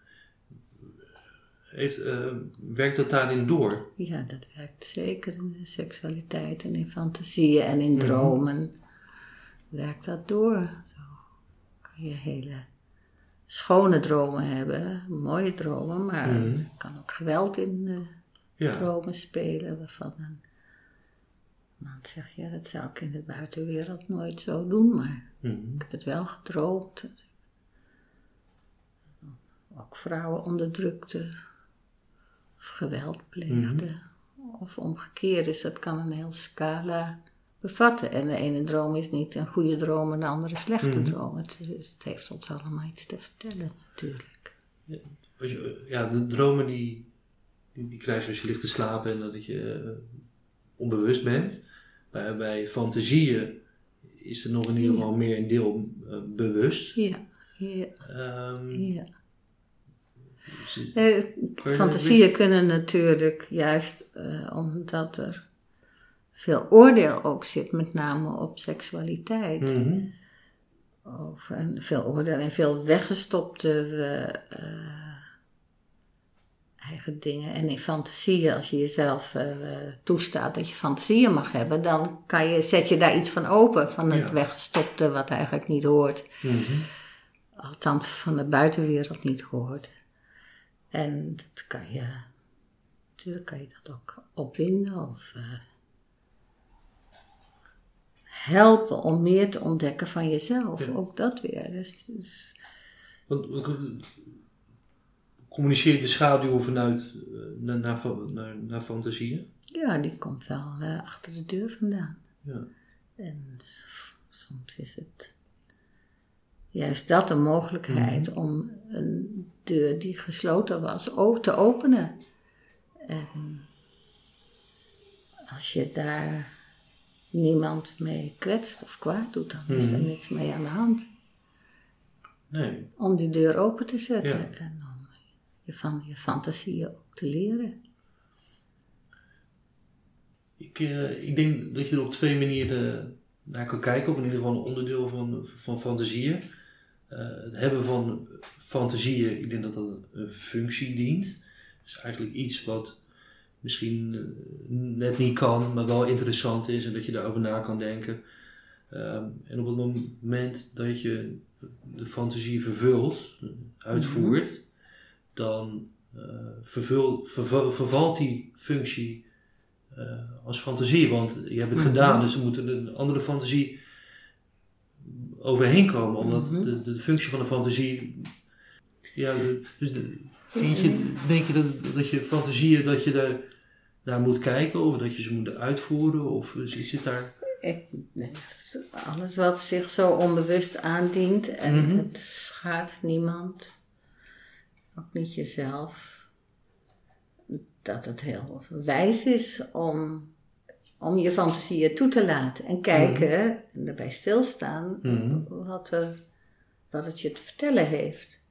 heeft, ehm, werkt dat daarin door? ja, dat werkt zeker in de seksualiteit en in fantasieën en in Mhm. dromen. Werkt dat door. Zo kan je hele schone dromen hebben, mooie dromen, maar Mhm. er kan ook geweld in de Ja. dromen spelen waarvan een man zegt, ja, dat zou ik in de buitenwereld nooit zo doen, maar Mhm. ik heb het wel gedroomd. Ook vrouwen onderdrukte of geweld pleegde. Of omgekeerd, dus dat kan een heel scala bevatten. En de ene droom is niet een goede droom en de andere een slechte Mhm. droom. Het, het heeft ons allemaal iets te vertellen, natuurlijk. Je, ja, de dromen die, die, die krijg je als je ligt te slapen en dat je eh, onbewust bent. Bij, bij fantasieën is er nog in ieder geval meer een deel eh, bewust. Ja, ja, Ehm, ja. Eh, fantasieën kunnen natuurlijk juist eh, omdat er veel oordeel ook zit, met name op seksualiteit. Of en veel oordeel en veel weggestopte eigen dingen. En in fantasieën, als je jezelf eh, toestaat dat je fantasieën mag hebben, dan kan je, zet je daar iets van open, van het Ja. weggestopte wat eigenlijk niet hoort. Mhm. Althans, van de buitenwereld niet hoort. En dat kan je, natuurlijk kan je dat ook opwinden of eh, helpen om meer te ontdekken van jezelf. Ja. Ook dat weer. Dus, dus- want, communiceert de schaduw vanuit eh, naar, naar, naar, naar fantasieën? ja, die komt wel eh, achter de deur vandaan. Ja. En soms is het juist dat een mogelijkheid Mhm. om een deur die gesloten was ook te openen. En als je daar niemand mee kwetst of kwaad doet, dan is er Mhm. niks mee aan de hand. Nee. Om die deur open te zetten Ja. en je van je fantasieën ook te leren. Ik, eh, ik denk dat je er op twee manieren naar kan kijken, of in ieder geval een onderdeel van, van fantasieën. Eh, het hebben van fantasieën, ik denk dat dat een, functie dient. Dus eigenlijk iets wat misschien eh, net niet kan, maar wel interessant is en dat je daarover na kan denken. Ehm, en op het moment dat je de fantasie vervult, uitvoert, dan eh, vervul, vervalt die functie eh, als fantasie. Want je hebt het Mhm. gedaan, dus er moet een andere fantasie overheen komen. Omdat Mhm. de, de functie van de fantasie. Ja, dus de, vind je, denk je dat, dat je fantasieën, dat je daar naar moet kijken of dat je ze moet uitvoeren? Of is- zit daar. Ik, alles wat zich zo onbewust aandient en Mhm. het schaadt niemand, ook niet jezelf, dat het heel wijs is om, om je fantasieën toe te laten en kijken en daarbij stilstaan Mhm. wat, er, wat het je te vertellen heeft.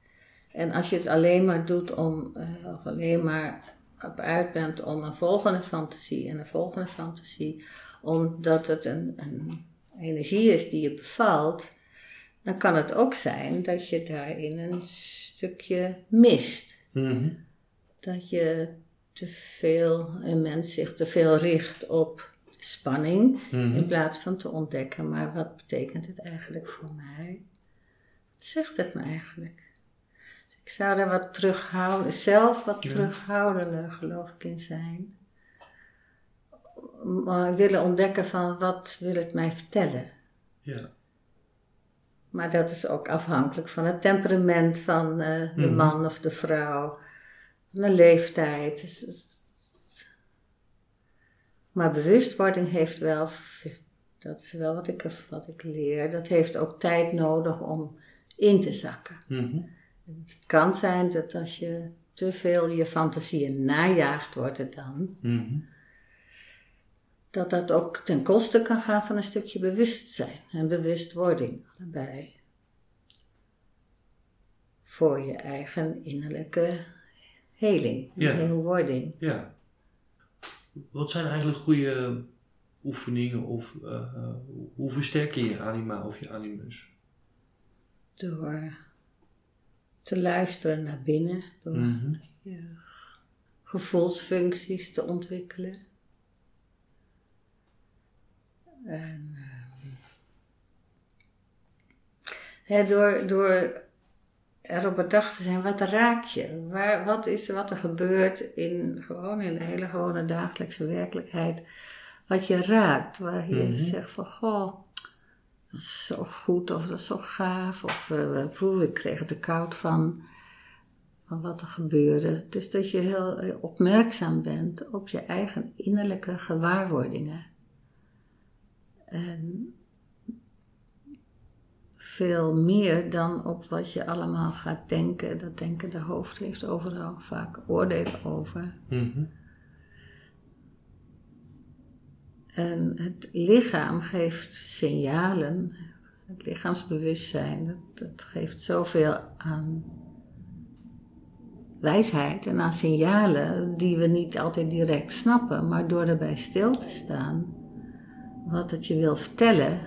En als je het alleen maar doet om, eh, of alleen maar op uit bent om een volgende fantasie en een volgende fantasie, omdat het een, een energie is die je bevalt, dan kan het ook zijn dat je daarin een stukje mist. Mhm. Dat je te veel, een mens zich te veel richt op spanning Mhm. in plaats van te ontdekken, maar wat betekent het eigenlijk voor mij? Wat zegt het me eigenlijk? Ik zou daar wat terughouden, zelf wat Ja. terughoudender geloof ik in zijn. Maar willen ontdekken van wat wil het mij vertellen. Ja. Maar dat is ook afhankelijk van het temperament van eh, de Mhm. man of de vrouw, van de leeftijd. Dus- dus- Maar bewustwording heeft wel, dat is wel wat ik, wat ik leer, dat heeft ook tijd nodig om in te zakken. Mhm. Het kan zijn dat als je te veel je fantasieën najaagt, wordt het dan, Mhm. Dat dat ook ten koste kan gaan van een stukje bewustzijn en bewustwording allebei. Voor je eigen innerlijke heling, Ja. heelwording. Ja. Wat zijn eigenlijk goede oefeningen of eh, eh, hoe versterk je je anima of je animus? Door te luisteren naar binnen, door Mhm. je gevoelsfuncties te ontwikkelen. En, eh, hè, door, door erop bedacht te zijn, wat raak je? Waar, wat is er wat er gebeurt in, gewoon in de hele gewone dagelijkse werkelijkheid? Wat je raakt, waar je Mhm. zegt van, goh, dat is zo goed of dat is zo gaaf. Of eh, poeh, ik kreeg het er koud van, van wat er gebeurde. Dus dat je heel opmerkzaam bent op je eigen innerlijke gewaarwordingen. En veel meer dan op wat je allemaal gaat denken. Dat denken de hoofd heeft overal vaak oordelen over. Mhm. En het lichaam geeft signalen. Het lichaamsbewustzijn, dat, dat geeft zoveel aan wijsheid en aan signalen die we niet altijd direct snappen. Maar door erbij stil te staan, wat het je wil vertellen,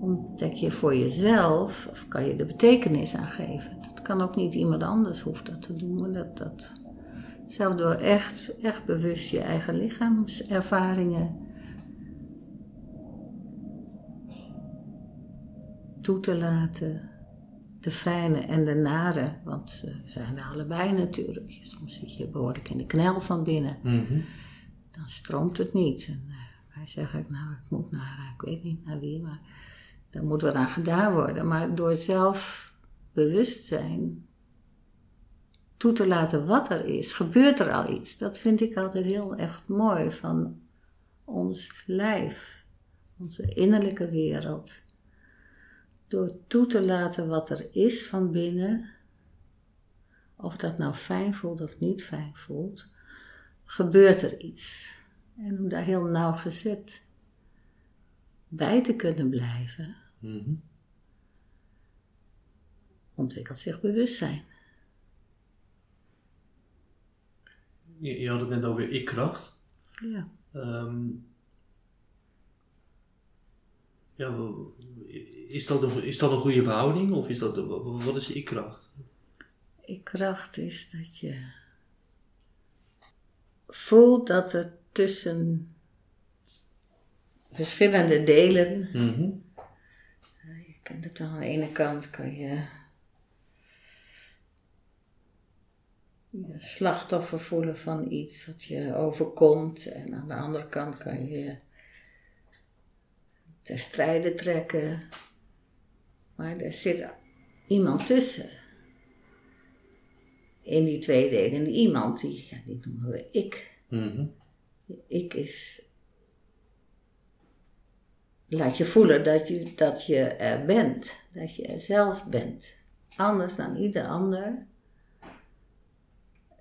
ontdek je voor jezelf of kan je de betekenis aan geven. Dat kan ook niet iemand anders hoeft dat te doen, dat, dat zelf door echt, echt bewust je eigen lichaamservaringen toe te laten. De fijne en de nare, want ze zijn er allebei natuurlijk. Soms zit je behoorlijk in de knel van binnen. Mhm. Dan stroomt het niet. En uh, wij zeggen, nou, ik moet naar, uh, ik weet niet naar wie, maar daar moet wat aan gedaan worden. Maar door zelf bewustzijn toe te laten wat er is, gebeurt er al iets. Dat vind ik altijd heel echt mooi van ons lijf, onze innerlijke wereld. Door toe te laten wat er is van binnen, of dat nou fijn voelt of niet fijn voelt, gebeurt er iets. En om daar heel nauwgezet bij te kunnen blijven, Mhm. ontwikkelt zich bewustzijn. Je, je had het net over ik-kracht. Ja. Ehm, ja, is dat, een, is dat een goede verhouding of is dat, wat is ik-kracht? kracht is dat je voelt dat er tussen verschillende delen, Mhm. je kent het aan de ene kant kan je je slachtoffer voelen van iets wat je overkomt en aan de andere kant kan je je ter strijde trekken. Maar er zit iemand tussen. In die twee delen. Iemand, die, ja, die noemen we ik. Mhm. Ik is. Laat je voelen dat je, dat je er bent. Dat je er zelf bent. Anders dan ieder ander.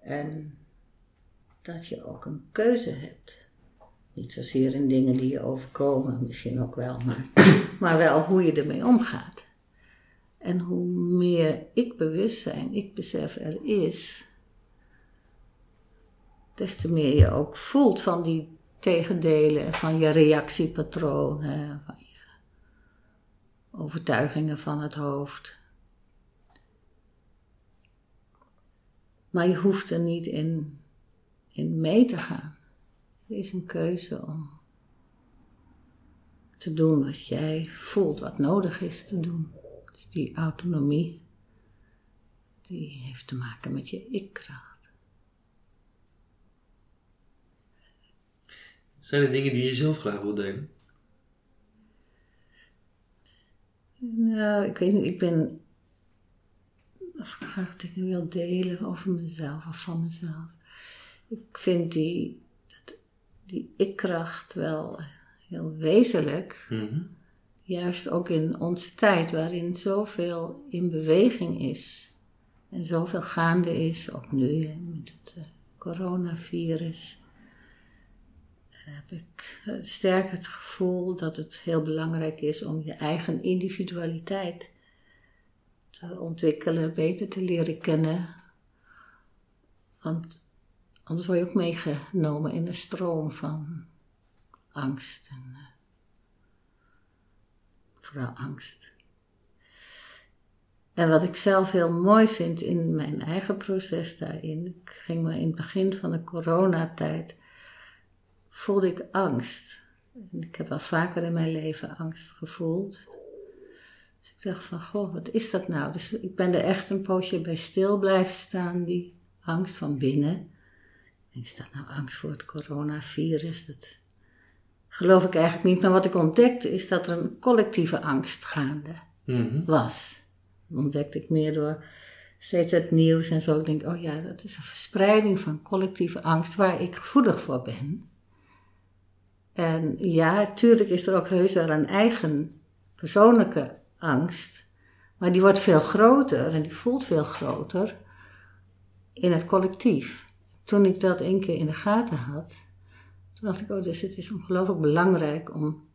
En dat je ook een keuze hebt. Niet zozeer in dingen die je overkomen, misschien ook wel, maar, maar wel hoe je ermee omgaat. En hoe meer ik bewustzijn, ik besef er is, des te meer je ook voelt van die tegendelen, van je reactiepatronen, van je overtuigingen van het hoofd. Maar je hoeft er niet in, in mee te gaan. Het is een keuze om te doen wat jij voelt, wat nodig is te doen. Dus die autonomie, die heeft te maken met je ik-kracht. Zijn er dingen die je zelf graag wilt delen? Nou, ik weet niet, ik ben. Of ik graag dingen wil delen over mezelf of van mezelf. Ik vind die, die ik-kracht wel heel wezenlijk. Mhm. Juist ook in onze tijd, waarin zoveel in beweging is. En zoveel gaande is, ook nu hè, met het eh, coronavirus. Heb ik eh, sterk het gevoel dat het heel belangrijk is om je eigen individualiteit te ontwikkelen, beter te leren kennen. Want anders word je ook meegenomen in een stroom van angst en eh, vooral angst. En wat ik zelf heel mooi vind in mijn eigen proces daarin, ik ging me in het begin van de coronatijd, voelde ik angst. En ik heb al vaker in mijn leven angst gevoeld. Dus ik dacht van, goh, wat is dat nou? Dus ik ben er echt een poosje bij stil blijven staan, die angst van binnen. Is dat nou angst voor het coronavirus? Dat geloof ik eigenlijk niet. Maar wat ik ontdekte is dat er een collectieve angst gaande Mhm. was. Dat ontdekte ik meer door steeds het nieuws en zo. Ik denk, oh ja, dat is een verspreiding van collectieve angst waar ik gevoelig voor ben. En ja, tuurlijk is er ook heus wel een eigen persoonlijke angst. Maar die wordt veel groter en die voelt veel groter in het collectief. Toen ik dat één keer in de gaten had, toen dacht ik, oh, dus het is ongelooflijk belangrijk om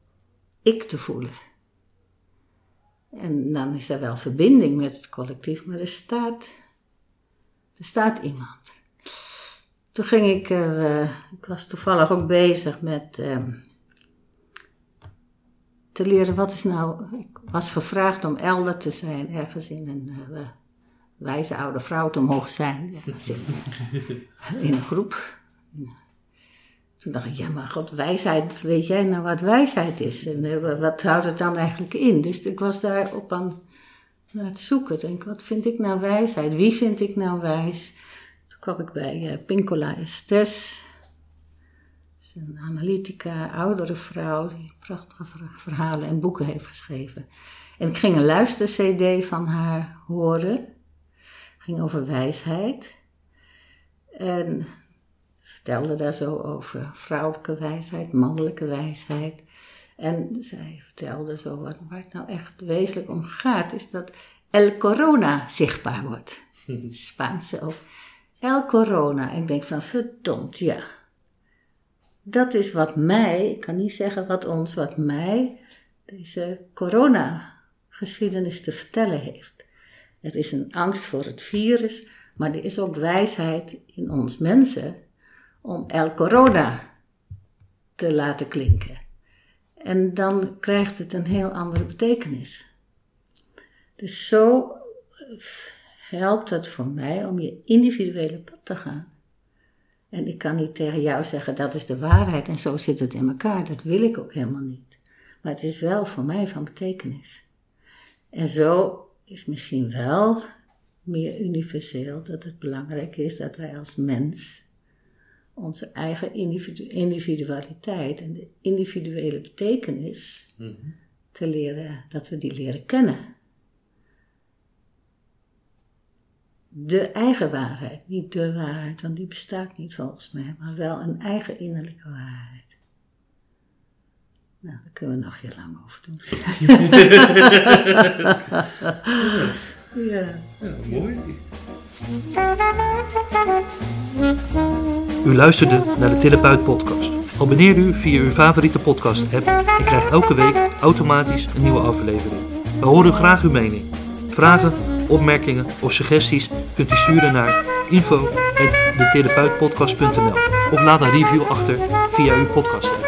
ik te voelen. En dan is er wel verbinding met het collectief, maar er staat, er staat iemand. Toen ging ik, er, eh, ik was toevallig ook bezig met ehm, te leren wat is nou, ik was gevraagd om elder te zijn, ergens in een eh, wijze oude vrouw te mogen zijn. In, in een groep. Toen dacht ik, ja maar god, wijsheid, weet jij nou wat wijsheid is? En eh, wat houdt het dan eigenlijk in? Dus ik was daar op aan, aan het zoeken. Denk, wat vind ik nou wijsheid? Wie vind ik nou wijs? Kwam ik bij eh, Pincola Estes. Is een analytica, oudere vrouw, die prachtige ver- verhalen en boeken heeft geschreven. En ik ging een luister-cd van haar horen. ging over wijsheid. En vertelde daar zo over vrouwelijke wijsheid, mannelijke wijsheid. En zij vertelde zo wat, waar het nou echt wezenlijk om gaat, is dat El Corona zichtbaar wordt. Spaanse ook. El Corona. Ik denk van verdomd, ja. Dat is wat mij, ik kan niet zeggen wat ons, wat mij deze corona-geschiedenis te vertellen heeft. Er is een angst voor het virus, maar er is ook wijsheid in ons mensen om El Corona te laten klinken. En dan krijgt het een heel andere betekenis. Dus zo helpt het voor mij om je individuele pad te gaan. En ik kan niet tegen jou zeggen dat is de waarheid en zo zit het in elkaar. Dat wil ik ook helemaal niet. Maar het is wel voor mij van betekenis. En zo is misschien wel meer universeel dat het belangrijk is dat wij als mens onze eigen individu- individualiteit en de individuele betekenis Mhm. te leren, dat we die leren kennen. De eigen waarheid, niet de waarheid, want die bestaat niet volgens mij, maar wel een eigen innerlijke waarheid. Nou, daar kunnen we nog heel lang over doen. ja. Ja, mooi. U luisterde naar de Therapeut podcast. Abonneer u via uw favoriete podcast app en krijgt elke week automatisch een nieuwe aflevering. We horen graag uw mening. Vragen, opmerkingen of suggesties kunt u sturen naar info.detherapeutpodcast.nl of laat een review achter via uw podcast.